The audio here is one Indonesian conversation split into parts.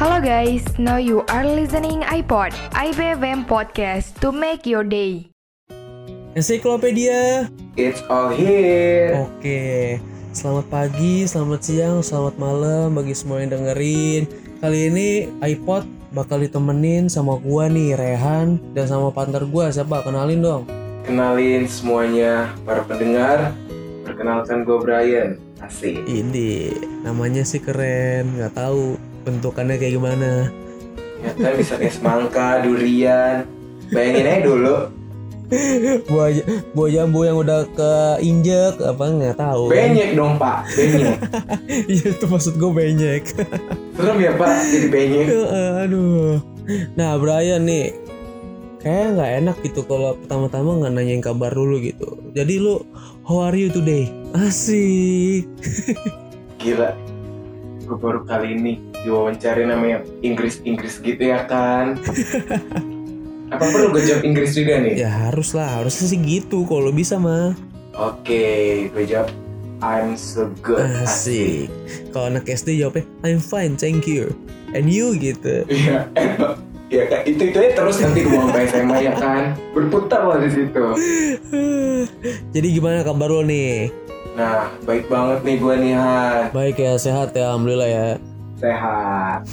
Hello guys, now you are listening iPod, IBFM podcast to make your day. Ensiklopedia. It's all here. Oke. Selamat pagi, selamat siang, selamat malam bagi semua yang dengerin. Kali ini iPod bakal ditemenin sama gua nih Rehan dan sama partner gua siapa? Kenalin dong. Kenalin semuanya para pendengar. Perkenalkan gue Brian. Asik. Ini namanya sih keren, nggak tahu bentukannya kayak gimana. Ternyata bisa kayak semangka, durian. Bayangin aja dulu. buah buah jambu yang udah keinjek apa nggak tahu. kan? Benyek dong pak. Benyek. Iya itu maksud gue benyek. Serem ya pak jadi benyek. Aduh. Nah Brian nih kayak nggak enak gitu kalau pertama-tama nggak nanyain kabar dulu gitu. Jadi lu how are you today? Asik. Gila. Gue baru kali ini diwawancara namanya Inggris-Inggris gitu ya kan. Apa perlu gue jawab Inggris juga nih? Ya harus lah, harusnya sih gitu kalau bisa mah. Oke, gue jawab I'm so good. Asik. Kalau anak SD jawabnya I'm fine, thank you. And you gitu. Iya. Ya kan, itu itu aja terus nanti gue ke SMA ya kan, berputar lah di situ. Jadi gimana kabar lo nih? Nah, baik banget nih gue nih Han, Baik ya, sehat ya, alhamdulillah ya. Sehat.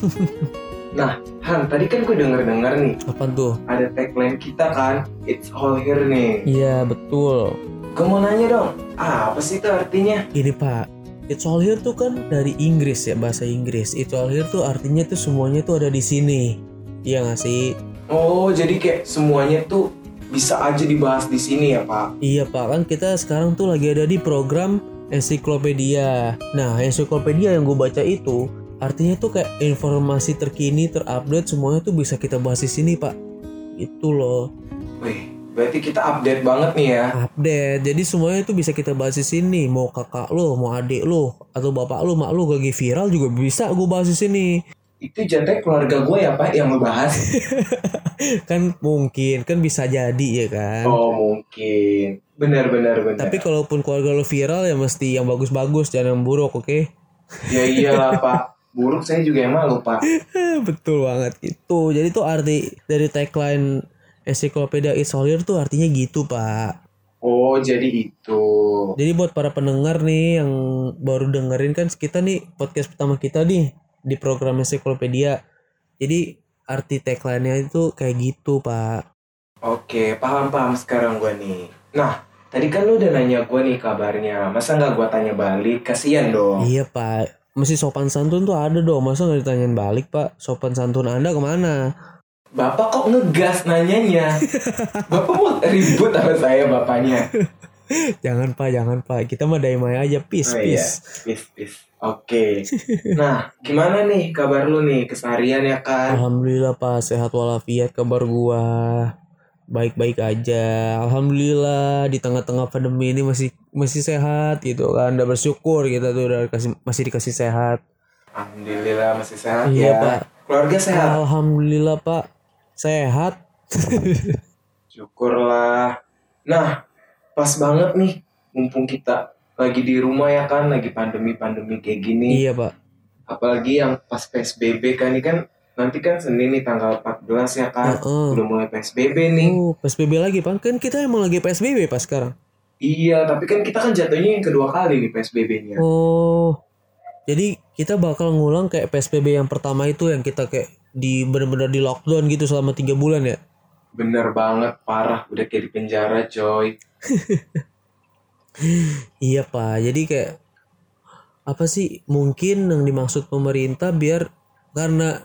nah, Han, tadi kan gue denger dengar nih Apa tuh? ada tagline kita kan, it's all here nih. Iya betul. Gue mau nanya dong, apa sih itu artinya? Ini pak, it's all here tuh kan dari Inggris ya bahasa Inggris. It's all here tuh artinya tuh semuanya tuh ada di sini. Iya gak sih? Oh, jadi kayak semuanya tuh bisa aja dibahas di sini ya Pak? Iya pak, kan kita sekarang tuh lagi ada di program ensiklopedia. Nah, ensiklopedia yang gue baca itu artinya tuh kayak informasi terkini, terupdate semuanya tuh bisa kita bahas di sini pak. Itu loh, Wih, berarti kita update banget nih ya. update. Jadi semuanya tuh bisa kita bahas di sini. Mau kakak lo, mau adik lo, atau bapak lo, mak lo lagi viral juga bisa gue bahas di sini. Itu jatuhnya keluarga gue ya Pak yang ngebahas. kan mungkin, kan bisa jadi ya kan. Oh mungkin, benar benar benar. Tapi kalaupun keluarga lo viral ya mesti yang bagus-bagus, jangan yang buruk, oke? Ya iyalah Pak. Buruk saya juga yang malu Pak. Betul banget itu. Jadi tuh arti dari tagline ensiklopedia Here tuh artinya gitu, Pak. Oh jadi itu. Jadi buat para pendengar nih yang baru dengerin kan kita nih podcast pertama kita nih di program ensiklopedia. Jadi arti tagline-nya itu kayak gitu, Pak. Oke paham paham sekarang gue nih. Nah tadi kan lu udah nanya gue nih kabarnya. Masa nggak gue tanya balik? Kasian dong. Iya, Pak. Mesti sopan santun tuh ada dong. Masa nggak ditanyain balik, Pak? Sopan santun Anda ke mana? Bapak kok ngegas nanyanya? Bapak mau ribut sama saya bapaknya? Jangan, Pak. Jangan, Pak. Kita mah damai aja. Peace, Oh iya, peace. peace, peace. Oke. Nah, gimana nih kabar lu nih keseharian ya kan? Alhamdulillah Pak sehat walafiat kabar gua baik-baik aja Alhamdulillah di tengah-tengah pandemi ini masih masih sehat gitu kan udah bersyukur kita tuh udah kasih, masih dikasih sehat Alhamdulillah masih sehat Iya, ya. Pak. Keluarga sehat. Alhamdulillah Pak sehat Syukurlah. Nah, pas banget nih mumpung kita lagi di rumah ya kan, lagi pandemi-pandemi kayak gini. iya Pak Apalagi yang pas PSBB kan ini kan nanti kan Senin nih tanggal 14 ya kan. Heeh. Udah mulai PSBB nih. oh PSBB lagi Pak kan kita emang lagi PSBB Pak sekarang Iya, tapi kan kita kan jatuhnya yang kedua kali nih PSBB-nya. oh jadi kita bakal ngulang kayak PSBB yang pertama itu yang kita kayak di bener-bener di lockdown gitu selama tiga bulan ya Bener banget, parah. Udah kayak di penjara coy. Iya pak, jadi kayak apa sih mungkin yang dimaksud pemerintah biar karena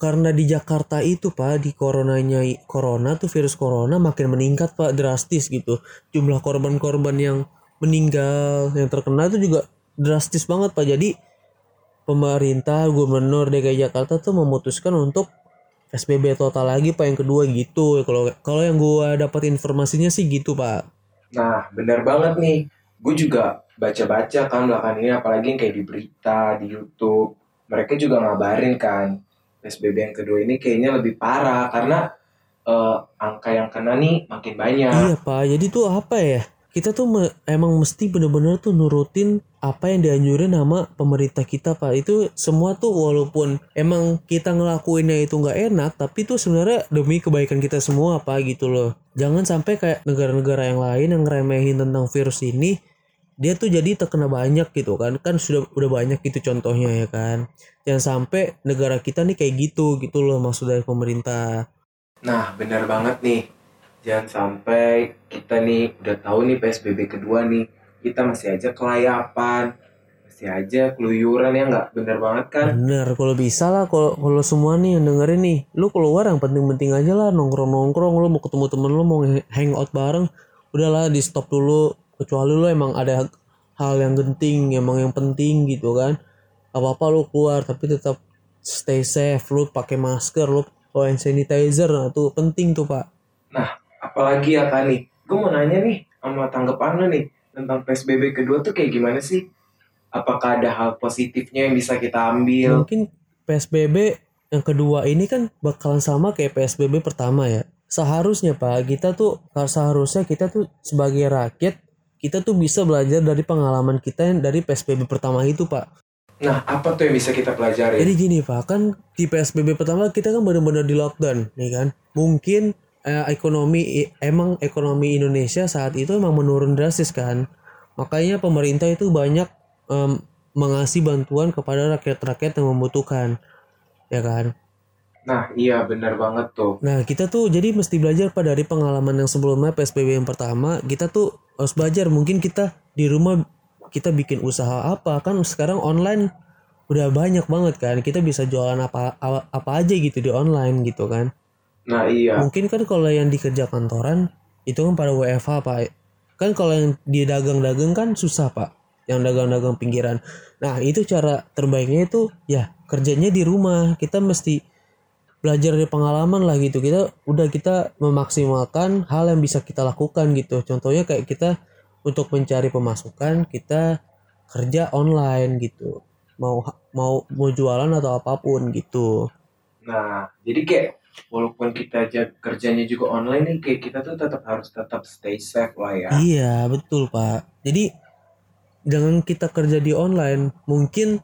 karena di Jakarta itu pak di coronanya corona tuh virus corona makin meningkat pak drastis gitu jumlah korban-korban yang meninggal yang terkena itu juga drastis banget pak jadi pemerintah gubernur DKI Jakarta tuh memutuskan untuk PSBB total lagi pak yang kedua gitu kalau kalau yang gua dapat informasinya sih gitu pak Nah, bener banget nih. Gue juga baca-baca kan belakangan ini, apalagi yang kayak di berita, di Youtube. Mereka juga ngabarin kan, PSBB yang kedua ini kayaknya lebih parah, karena eh, angka yang kena nih makin banyak. Iya pak, jadi tuh apa ya? Kita tuh me- emang mesti bener-bener tuh nurutin apa yang dianjurin sama pemerintah kita pak itu semua tuh walaupun emang kita ngelakuinnya itu nggak enak tapi itu sebenarnya demi kebaikan kita semua pak gitu loh jangan sampai kayak negara-negara yang lain yang ngeremehin tentang virus ini dia tuh jadi terkena banyak gitu kan kan sudah udah banyak gitu contohnya ya kan jangan sampai negara kita nih kayak gitu gitu loh maksud dari pemerintah Nah, benar banget nih. Jangan sampai kita nih udah tahu nih PSBB kedua nih, kita masih aja kelayapan, masih aja keluyuran ya nggak? Bener banget kan? Bener, kalau bisa lah, kalau kalau semua nih yang dengerin nih, lu keluar yang penting-penting aja lah, nongkrong-nongkrong, lu mau ketemu temen lu, mau hangout bareng, udahlah di stop dulu, kecuali lu emang ada hal yang genting, emang yang penting gitu kan, apa-apa lu keluar, tapi tetap stay safe, lu pakai masker, lu bawa hand sanitizer, nah tuh penting tuh pak. Nah, apalagi ya kan nih, gue mau nanya nih sama tanggapan lu nih tentang PSBB kedua tuh kayak gimana sih? Apakah ada hal positifnya yang bisa kita ambil? Mungkin PSBB yang kedua ini kan bakalan sama kayak PSBB pertama ya. Seharusnya Pak, kita tuh seharusnya kita tuh sebagai rakyat kita tuh bisa belajar dari pengalaman kita yang dari PSBB pertama itu Pak. Nah, apa tuh yang bisa kita pelajari? Jadi gini Pak, kan di PSBB pertama kita kan benar-benar di lockdown, nih kan. Mungkin eh, ekonomi emang ekonomi Indonesia saat itu emang menurun drastis kan. Makanya pemerintah itu banyak em, mengasih bantuan kepada rakyat-rakyat yang membutuhkan, ya kan. Nah, iya benar banget tuh. Nah kita tuh jadi mesti belajar Pak dari pengalaman yang sebelumnya PSBB yang pertama. Kita tuh harus belajar mungkin kita di rumah kita bikin usaha apa. Kan sekarang online udah banyak banget kan. Kita bisa jualan apa apa, aja gitu di online gitu kan. Nah, iya. mungkin kan kalau yang dikerja kantoran itu kan pada WFH Pak. Kan kalau yang di dagang-dagang kan susah Pak. Yang dagang-dagang pinggiran. Nah itu cara terbaiknya itu ya kerjanya di rumah. Kita mesti belajar dari pengalaman lah gitu. Kita udah kita memaksimalkan hal yang bisa kita lakukan gitu. Contohnya kayak kita untuk mencari pemasukan kita kerja online gitu. Mau mau mau jualan atau apa pun gitu. Nah, jadi kayak walaupun kita kerjanya juga online nih, kayak kita tuh tetap harus tetap stay safe lah ya. iya betul pak. Jadi dengan kita kerja di online mungkin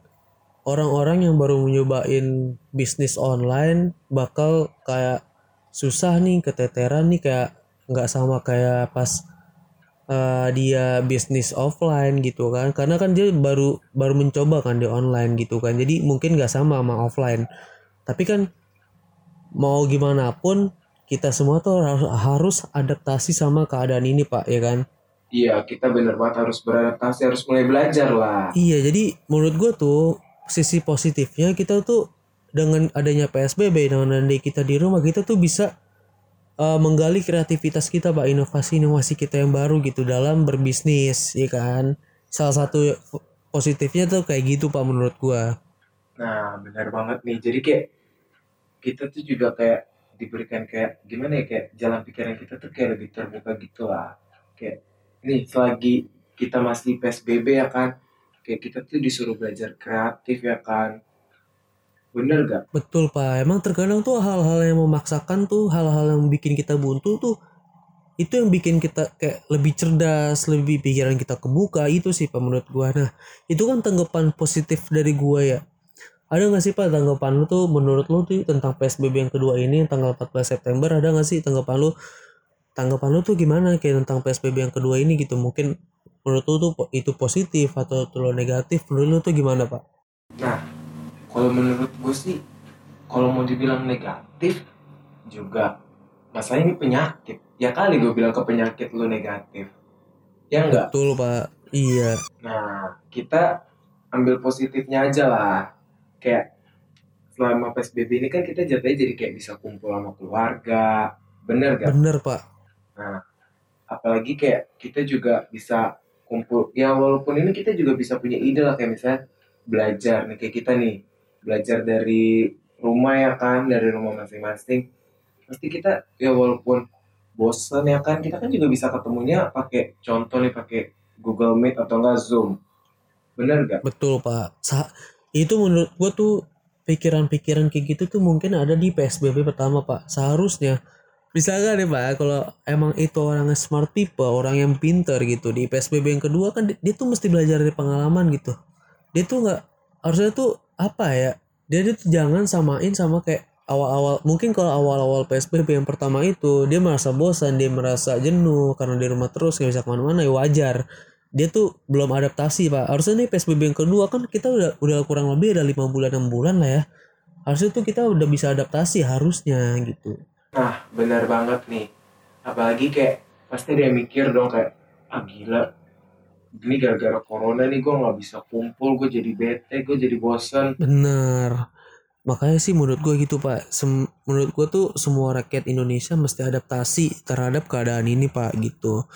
orang-orang yang baru nyobain bisnis online bakal kayak susah nih keteteran nih kayak nggak sama kayak pas eh, dia bisnis offline gitu kan. Karena kan dia baru baru mencoba kan di online gitu kan. Jadi mungkin nggak sama sama offline. Tapi kan mau gimana pun kita semua tuh harus, harus adaptasi sama keadaan ini pak ya kan? Iya, kita bener banget harus beradaptasi, harus mulai belajar lah. Iya, jadi menurut gue tuh sisi positifnya kita tuh dengan adanya PSBB dengan adanya kita di rumah kita tuh bisa uh, menggali kreativitas kita, pak inovasi-inovasi kita yang baru gitu dalam berbisnis, ya kan? Salah satu positifnya tuh kayak gitu pak menurut gua. Nah, benar banget nih. Jadi kayak kita tuh juga kayak diberikan kayak gimana ya kayak jalan pikiran kita tuh kayak lebih terbuka gitu lah. Kayak nih selagi kita masih PSBB ya kan, kayak kita tuh disuruh belajar kreatif ya kan. Bener gak? Betul pak, emang terkadang tuh hal-hal yang memaksakan tuh hal-hal yang bikin kita buntu tuh itu yang bikin kita kayak lebih cerdas, lebih pikiran kita kebuka itu sih pak menurut gua. Nah itu kan tanggapan positif dari gua ya. Ada nggak sih pak tanggapan lu tuh menurut lu tuh tentang PSBB yang kedua ini tanggal 14 September ada nggak sih tanggapan lu? Tanggapan lu tuh gimana kayak tentang PSBB yang kedua ini gitu? Mungkin menurut lu tuh itu positif atau terlalu negatif? Menurut lu tuh gimana pak? Nah, kalau menurut gue sih, kalau mau dibilang negatif juga, masalah ini penyakit. Ya kali gue bilang ke penyakit lu negatif. Ya enggak? Betul pak. Iya. Nah, kita ambil positifnya aja lah. Kayak selama PSBB ini kan kita jatuhnya jadi kayak bisa kumpul sama keluarga. Bener gak? Bener pak. Nah, apalagi kayak kita juga bisa kumpul. Ya walaupun ini kita juga bisa punya ide lah kayak misalnya belajar nih kayak kita nih. Belajar dari rumah ya kan, dari rumah masing-masing. Pasti kita ya walaupun bosen ya kan, kita kan juga bisa ketemunya pakai contoh nih pakai Google Meet atau enggak Zoom. Bener gak? Betul pak. Sa- itu menurut gua tuh pikiran-pikiran kayak gitu tuh mungkin ada di PSBB pertama pak. Seharusnya misalkan nih pak kalau emang itu orangnya smart people orang yang pinter gitu di psbb yang kedua kan dia, dia tuh mesti belajar dari pengalaman gitu. Dia tuh nggak harusnya tuh apa ya dia tuh jangan samain sama kayak awal-awal mungkin kalau awal-awal psbb yang pertama itu dia merasa bosan dia merasa jenuh karena di rumah terus nggak bisa ke mana-mana ya wajar. Dia tuh belum adaptasi pak. Harusnya nih psbb yang kedua kan kita udah udah kurang lebih ada lima bulan enam bulan lah ya. Harusnya tuh kita udah bisa adaptasi harusnya gitu Nah, benar banget nih. Apalagi kayak pasti dia mikir dong kayak, ah gila, ini gara-gara corona nih gue nggak bisa kumpul, gue jadi bete, gue jadi bosan. Bener. Makanya sih menurut gue gitu pak. Sem- menurut gue tuh semua rakyat Indonesia mesti adaptasi terhadap keadaan ini pak gitu.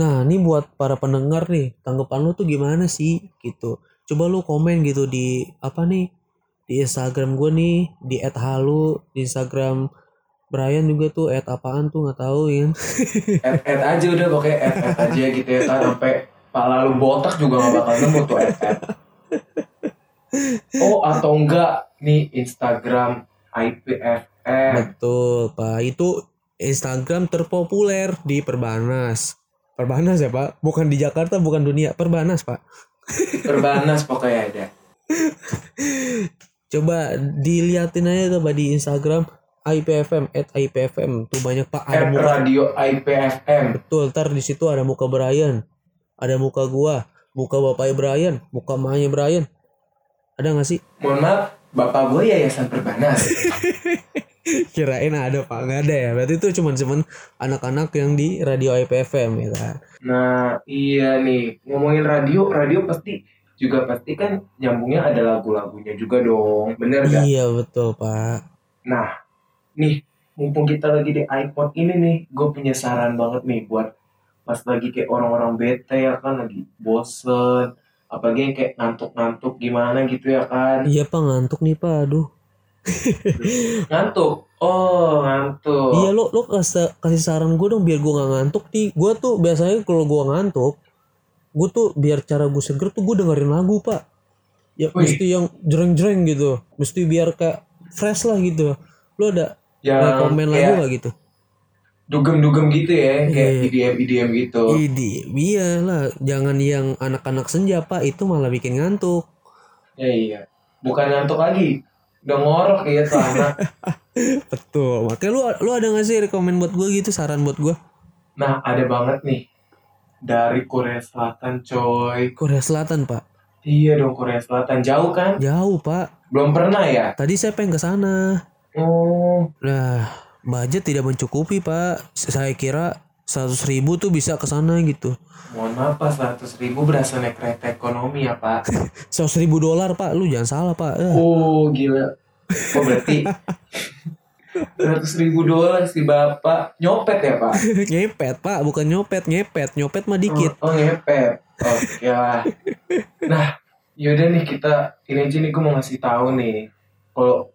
Nah ini buat para pendengar nih tanggapan lu tuh gimana sih gitu. Coba lu komen gitu di apa nih di Instagram gue nih di @halu di Instagram Brian juga tuh at apaan tuh nggak tahu ya. Add aja udah pokoknya add, add aja gitu ya sampai pala lu botak juga nggak bakal nemu tuh add, add. Oh atau enggak nih Instagram IPFM. Betul pak. Itu Instagram terpopuler di Perbanas. Perbanas ya pak. Bukan di Jakarta, bukan dunia. Perbanas pak. Perbanas pokoknya ada. Coba diliatin aja Pak, di Instagram IPFM at IPFM tuh banyak pak. Ada muka Radio IPFM. betul ntar di situ ada muka Brian. Ada muka gua muka bapaknya Brian muka mamanya Brian. Ada nggak sih? Mohon maaf, bapak gue yayasan Perbanas. kirain ada pak. Nggak ada ya? Berarti itu cuman cuman anak-anak yang di radio IPFM ya kan? Nah, iya nih, ngomongin radio, radio pasti juga pasti kan nyambungnya ada lagu-lagunya juga dong, bener gak? iya betul pak. Nah, nih, mumpung kita lagi di iPod ini nih, gue punya saran banget nih buat pas lagi kayak orang-orang bete ya kan, lagi bosen, apalagi yang kayak ngantuk-ngantuk gimana gitu ya kan. iya pak ngantuk nih pak aduh Ngantuk, oh ngantuk. Iya lo lo kasih kasih saran gue dong biar gue gak ngantuk nih. Gue tuh biasanya kalau gue ngantuk, gue tuh biar cara gue seger tuh gue dengerin lagu pak. Ya Wih. mesti yang jreng-jreng gitu. Mesti biar kayak fresh lah gitu. Lo ada yang rekomen lagu kayak gak gitu? dugem-dugem gitu ya, kayak Iya. IDM-IDM gitu. Idi, iya lah. Jangan yang anak-anak senja pak. Itu malah bikin ngantuk. Ya iya, bukan ngantuk lagi, udah ngorok ya tuh anak. Betul. Makanya lu lu ada gak sih rekomen buat gue gitu saran buat gue? Nah, ada banget nih dari Korea Selatan, coy. Korea Selatan pak. Iya dong Korea Selatan, jauh kan? Jauh pak. Belum pernah ya? Tadi saya pengen ke sana. Oh, Nah, budget tidak mencukupi pak. Saya kira 100 ribu tuh bisa ke sana gitu. mohon maaf pak, 100 ribu berasa naik kereta ekonomi ya pak. 100 ribu dolar pak, lu jangan salah pak. Eh, Oh, gila. Oh, berarti 100 ribu dolar si bapak nyopet ya pak? ngepet pak, bukan nyopet, ngepet. Nyopet mah dikit. Oh, oh ngepet. Oke lah. Nah, yaudah nih kita ini aja nih gue mau ngasih tahu nih kalau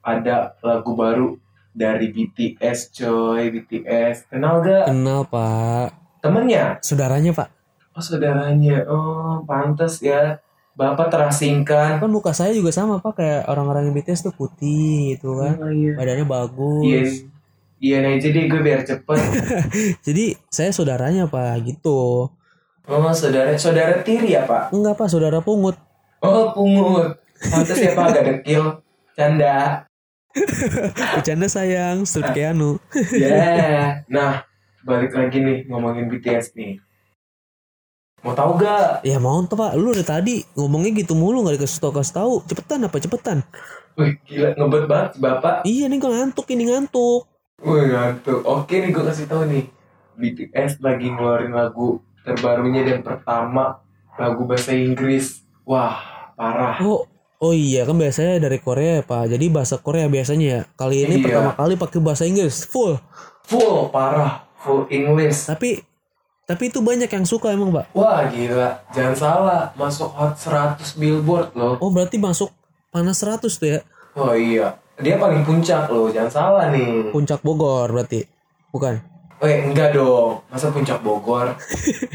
ada lagu baru dari BTS coy BTS kenal gak? Kenal pak. temennya? Saudaranya pak. oh saudaranya. Oh pantas ya. Bapak terasingkan. Kan muka saya juga sama pak. Kayak orang-orang yang BTS tuh putih gitu kan. oh, iya. Badannya iya bagus. iya. Nih aja deh gue biar cepet. Jadi saya saudaranya pak gitu. oh saudara saudara tiri ya pak? Enggak pak, saudara pungut. oh pungut. Pantas ya pak. Agak dekil. Canda Bercanda sayang, strip Keanu. Ya, nah balik lagi nih ngomongin BTS nih. Mau tahu gak? Ya mau tuh pak, lu dari tadi ngomongnya gitu mulu nggak dikasih tau kasih tahu. Cepetan apa cepetan? Wih gila ngebet banget bapak. Iya nih gue ngantuk ini ngantuk. Wih ngantuk. Oke nih gue kasih tahu nih. BTS lagi ngeluarin lagu terbarunya dan pertama lagu bahasa Inggris. Wah parah. Oh, oh iya kan biasanya dari Korea ya, Pak. Jadi bahasa Korea biasanya ya. Kali ini Iya. pertama kali pakai bahasa Inggris full. Full parah. Full English. Tapi tapi itu banyak yang suka emang, Pak. Wah gila. Jangan salah. Masuk hot 100 billboard loh. Oh, berarti masuk panas 100 tuh ya. Oh iya. Dia paling puncak loh. Jangan salah nih. Puncak Bogor berarti. Bukan. Eh enggak dong, masa puncak Bogor?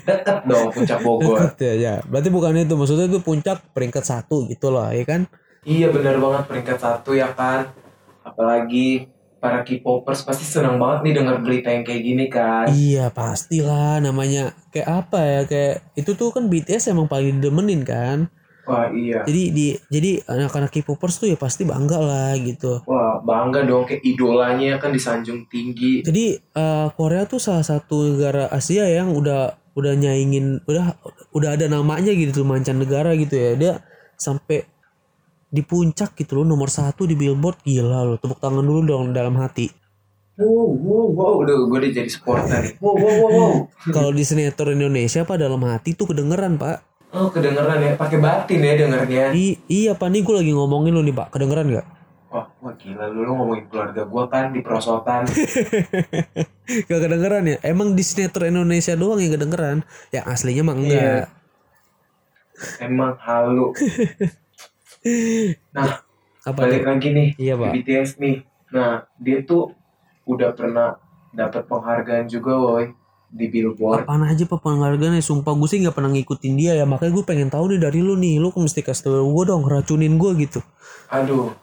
Deket dong puncak Bogor. ya, ya. Berarti bukan itu. Maksudnya itu puncak peringkat satu gitu loh, ya kan? Iya bener banget peringkat satu ya kan. Apalagi para K-popers pasti senang banget nih dengar berita yang kayak gini kan. Iya pastilah namanya kayak apa ya kayak itu tuh kan BTS emang paling demenin kan. Wah iya. Jadi di jadi anak-anak K-popers tuh ya pasti bangga lah gitu. Wah bangga dong kayak idolanya kan disanjung tinggi. Jadi eh, Korea tuh salah satu negara Asia yang udah udah nyaingin udah udah ada namanya gitu mancanegara gitu ya. Dia sampai di puncak gitu loh nomor satu di billboard gila loh tepuk tangan dulu dong dalam hati Wow, wow, wow, udah gue udah jadi supporter nih. Wow, wow, wow, wow. kalau di sinetron Indonesia pak dalam hati tuh kedengeran pak Oh kedengeran ya, pakai batin ya dengernya. I, iya pak nih gue lagi ngomongin lo nih pak kedengeran nggak Wah, wah gila lu, lu ngomongin keluarga gue kan di perosotan. Gak kedengeran ya emang di sinetron Indonesia doang yang kedengeran yang aslinya mah enggak Iya. Emang halu. Nah, apa balik tuh? lagi nih Iya, Pak. BTS nih. Nah, dia tuh udah pernah dapat penghargaan juga woi di Billboard. apaan aja pak penghargaannya sumpah gue sih nggak pernah ngikutin dia ya makanya gue pengen tahu nih dari lu nih lu mesti kasih tau gue dong racunin gue gitu Aduh,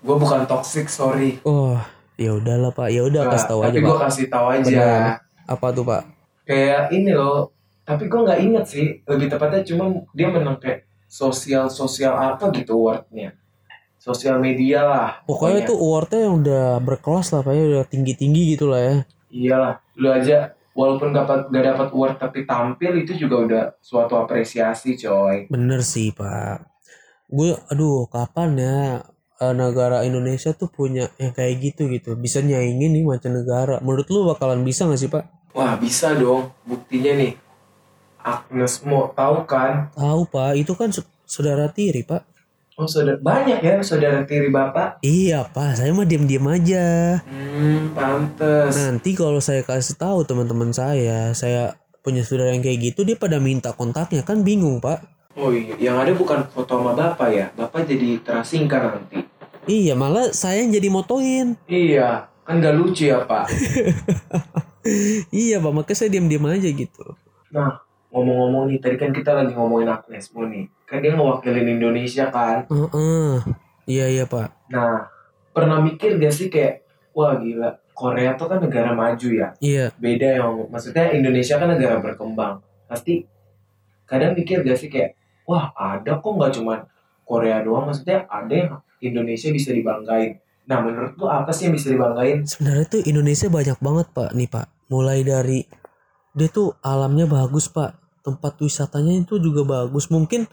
gue bukan toxic, sorry. oh ya udahlah pak ya udah Nah, kasih tahu aja tapi gue kasih tahu aja. Beneran. apa tuh pak Kayak ini loh. Tapi gue nggak inget sih. Lebih tepatnya cuma dia menang kayak sosial sosial apa gitu wordnya. Sosial media lah. pokoknya itu awardnya yang udah berkelas lah pak ya udah tinggi tinggi gitu lah ya Iyalah, lu aja walaupun dapat gak dapat award tapi tampil itu juga udah suatu apresiasi coy. bener sih pak gue aduh kapan ya eh, negara Indonesia tuh punya yang kayak gitu gitu bisa nyaingin nih mancanegara menurut lu bakalan bisa gak sih pak Wah bisa dong, buktinya nih. Agnes Mo, tahu kan? tahu pak itu kan saudara tiri pak Oh saudara banyak ya saudara tiri bapak. iya pak saya mah diam diam aja Hmm, pantes. Nanti kalau saya kasih tahu teman-teman saya, saya punya saudara yang kayak gitu, dia pada minta kontaknya kan bingung pak. Oh iya, yang ada bukan foto sama bapak ya? Bapak jadi terasingkan nanti. Iya malah saya yang jadi motoin. Iya, kan gak lucu ya pak. iya pak, makanya saya diam-diam aja gitu. Nah, ngomong-ngomong nih, tadi kan kita lagi ngomongin Agnes Mo nih. Kan dia ngewakilin Indonesia kan? Heeh. Iya iya pak. Nah, pernah mikir gak sih kayak, wah gila, Korea tuh kan negara maju ya. Iya. Beda yang, maksudnya Indonesia kan negara berkembang. Pasti kadang mikir gak sih kayak, wah ada kok nggak cuman Korea doang, maksudnya ada yang Indonesia bisa dibanggain. Nah, menurut lu apa sih yang bisa dibanggain? Sebenarnya tuh Indonesia banyak banget pak nih pak. Mulai dari dia tuh alamnya bagus pak. Tempat wisatanya itu juga bagus. Mungkin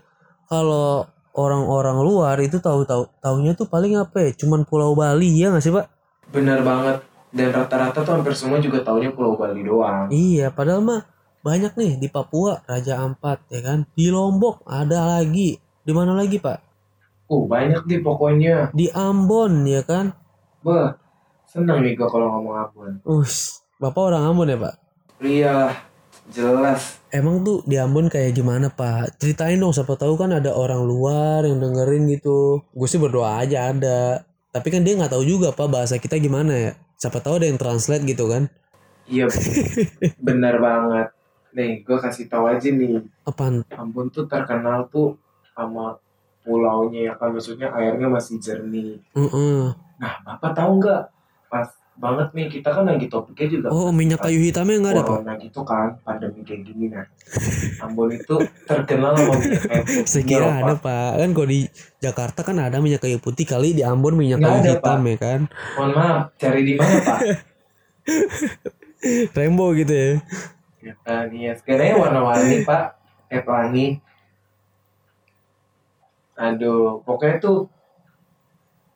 kalau orang-orang luar itu tahu-tahu taunya tuh paling apa ya? Cuman Pulau Bali ya nggak sih pak? Bener banget. Dan rata-rata tuh hampir semua juga taunya Pulau Bali doang. Iya, padahal mah banyak nih di Papua Raja Ampat ya kan. Di Lombok ada lagi. Di mana lagi pak? Uh, banyak deh pokoknya. Di Ambon ya kan. Bah, seneng nih gue kalau ngomong Ambon. Us, bapak orang Ambon ya pak? Iya, jelas. Emang tuh di Ambon kayak gimana pak? Ceritain dong, siapa tahu kan ada orang luar yang dengerin gitu. Gue sih berdoa aja ada. Tapi kan dia nggak tahu juga pak bahasa kita gimana ya. Siapa tahu ada yang translate gitu kan? Iya, bener banget. Nih, gue kasih tahu aja nih. Apaan? Ambon tuh terkenal tuh sama pulaunya ya kan. Maksudnya airnya masih jernih. Heeh. Nah, Bapak tahu nggak? Pas banget nih, kita kan lagi topiknya juga. Oh minyak kayu hitamnya nggak ada pak? Corona gitu kan, pandemi kayak gini nah. Ambon itu terkenal sama minyak kayu putihnya Saya kira loh, ada Pak. Kan kalau di Jakarta kan ada minyak kayu putih kali di Ambon minyak Nggak kayu ada, hitam Pak. ya kan? Mohon maaf, cari di mana Pak? Rainbow gitu ya. Ya kan, iya. Sekarang warna-warni Pak. Eh pelangi. Aduh, pokoknya tuh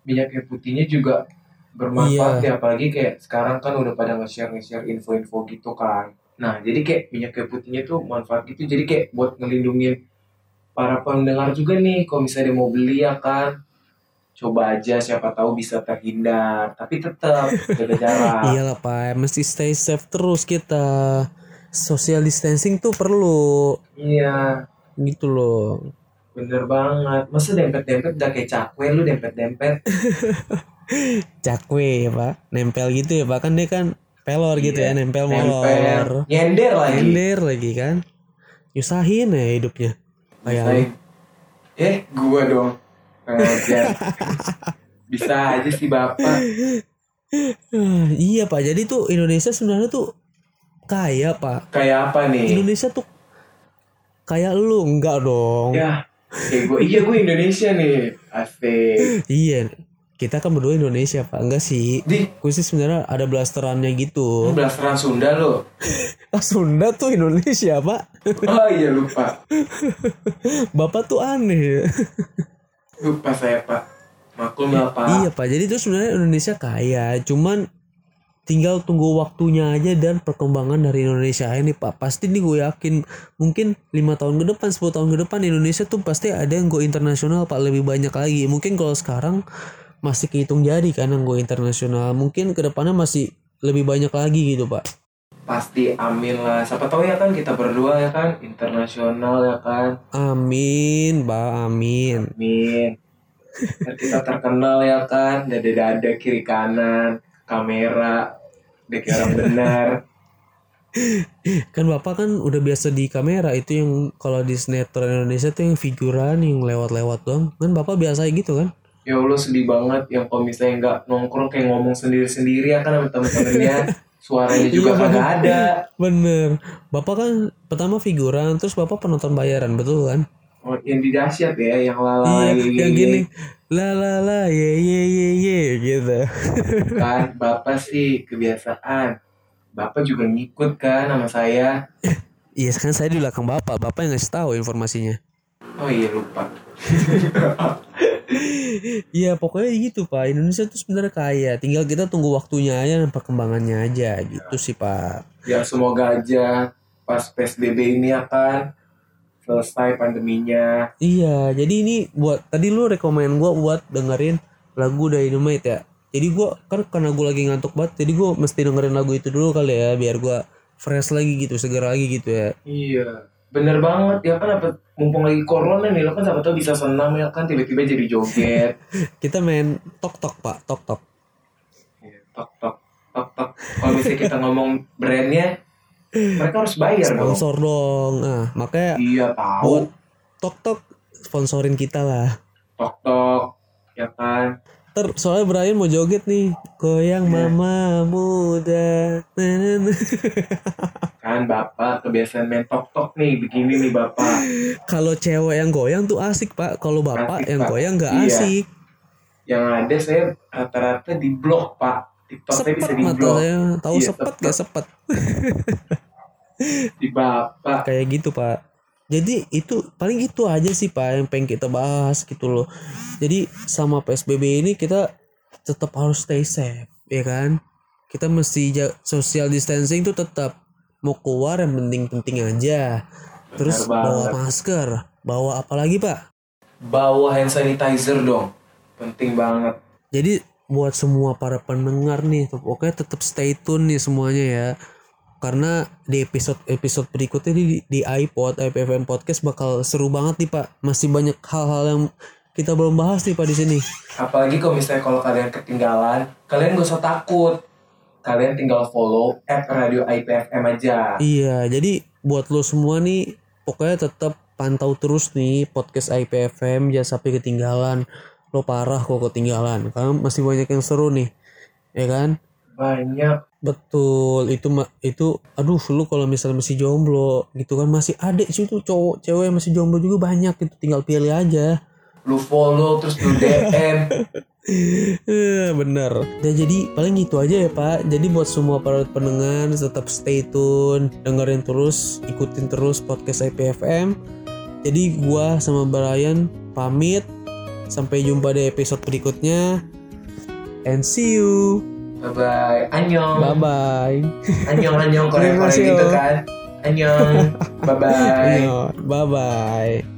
minyak kayu putihnya juga bermanfaat Iya. ya. Apalagi kayak sekarang kan udah pada nge-share nge-share info-info gitu kan. Nah, jadi kayak minyak kayu putihnya tuh manfaat gitu. Jadi kayak buat ngelindungin para pendengar juga nih. Kalau misalnya dia mau beli ya kan. Coba aja siapa tahu bisa terhindar. Tapi tetap jaga jarak. Iyalah pak, mesti stay safe terus kita. Social distancing tuh perlu Iya. gitu loh. Bener banget. Masa dempet-dempet udah kayak cakwe lu dempet-dempet. Cakwe ya pak, nempel gitu ya pak kan dia kan pelor gitu Iya, ya, nempel molor. Nyender lagi. Ender lagi kan. Nyusahin ya hidupnya. Kayak. Eh, gua dong. Ngajar. Bisa aja sih bapak. Iya pak jadi tuh Indonesia sebenarnya tuh kaya pak Kayak apa nih? Indonesia tuh kayak lu enggak dong Ya, kayak gue, iya gue Indonesia nih. Asik. iya kita kan berdua Indonesia pak. Enggak sih. Di, gue sih sebenarnya ada blasterannya gitu. Blasteran Sunda lo. ah Sunda tuh Indonesia pak. Oh iya lupa. bapak tuh aneh. Lupa saya pak. Maklum lah pak. iya pak. Jadi tuh sebenarnya Indonesia kaya. Cuman tinggal tunggu waktunya aja dan perkembangan dari Indonesia ini pak. Pasti nih gue yakin mungkin lima tahun ke depan 10 tahun ke depan Indonesia tuh pasti ada yang go internasional pak. Lebih banyak lagi. Mungkin kalau sekarang masih kehitung jari kan go internasional mungkin ke depannya masih lebih banyak lagi gitu pak Pasti amin lah. Siapa tahu ya kan kita berdua ya kan internasional ya kan. amin pak amin Amin. Kita terkenal ya kan. Dada-dada kiri kanan. Kamera. Orang benar. kan bapak kan udah biasa di kamera itu yang kalau di sinetron Indonesia tuh yang figuran yang lewat-lewat doang kan bapak biasa gitu kan Ya Allah sedih banget yang kalau misalnya nggak nongkrong kayak ngomong sendiri-sendiri ya kan sama temen-temennya. Suaranya juga Iya, kagak ada. Bener. Bapak kan pertama figuran, terus bapak penonton bayaran, betul kan? Oh, yang di dahsyat ya, yang lala iya, yang gini. La la la ye ye ye ye gitu. kan bapak sih kebiasaan bapak juga ngikut kan sama saya Iya, kan saya di belakang bapak. Bapak yang ngasih tahu informasinya. oh iya lupa Iya, pokoknya gitu, Pak. Indonesia tuh sebenarnya kaya. Tinggal kita tunggu waktunya aja dan perkembangannya aja gitu sih, Pak. ya semoga aja pas psbb ini akan selesai pandeminya Iya, jadi ini buat tadi lu rekomen gua buat dengerin lagu Dynamite ya. Jadi gua kan karena gua lagi ngantuk banget, jadi gua mesti dengerin lagu itu dulu kali ya biar gua fresh lagi gitu, segar lagi gitu ya. iya bener banget ya kan apa mumpung lagi corona nih lo kan siapa tahu bisa senam ya kan tiba-tiba jadi joget Kita main tok tok pak, tok tok. Iya, tok tok tok tok kalau misalnya kita ngomong brandnya mereka harus bayar dong Sponsor dong. Nah, makanya iya buat tahu tok tok sponsorin kita lah. tok tok ya kan Ter, soalnya Brian mau joget nih. Goyang mama muda. Kan bapak kebiasaan main tok tok nih begini nih bapak. Kalau cewek yang goyang tuh asik pak. Kalau bapak Asik, yang Pak. goyang gak Iya. asik. Yang ada saya rata-rata di blok pak. TikTok saya bisa Sepet di blok. saya. Tahu Iya, sepet sepet. gak sepet? Di bapak. Kayak gitu pak jadi itu paling itu aja sih pak yang pengen kita bahas gitu loh. Jadi sama PSBB ini kita tetap harus stay safe ya kan? Kita mesti social distancing tuh tetap mau keluar yang penting-penting aja. Terus bawa masker bawa apa lagi pak? Bawa hand sanitizer dong. Penting banget. Jadi buat semua para pendengar nih pokoknya tetap stay tune nih semuanya ya karena di episode episode berikutnya di, di iPod IPFM podcast bakal seru banget nih pak. Masih banyak hal-hal yang kita belum bahas nih pak di sini. Apalagi kalau misalnya kalau kalian ketinggalan kalian gak usah takut. Kalian tinggal follow app radio IPFM aja. Iya jadi buat lo semua nih pokoknya tetap pantau terus nih podcast IPFM jangan sampai ketinggalan. Lo parah kok ketinggalan karena masih banyak yang seru nih ya kan? Banyak Betul, itu itu aduh lu kalau misalnya masih jomblo gitu kan masih ada sih tuh cowok cewek masih jomblo juga banyak itu tinggal pilih aja. lu follow terus lu DM Eh, bener. Dan jadi paling gitu aja ya Pak. Jadi buat semua para pendengar tetap stay tune, dengerin terus, ikutin terus podcast IPFM. Jadi gua sama Brian pamit. Sampai jumpa di episode berikutnya. And see you. Bye bye annyeong Bye bye. annyeong annyeong Korea Korea gitu kan. Annyeong. Bye bye Bye bye.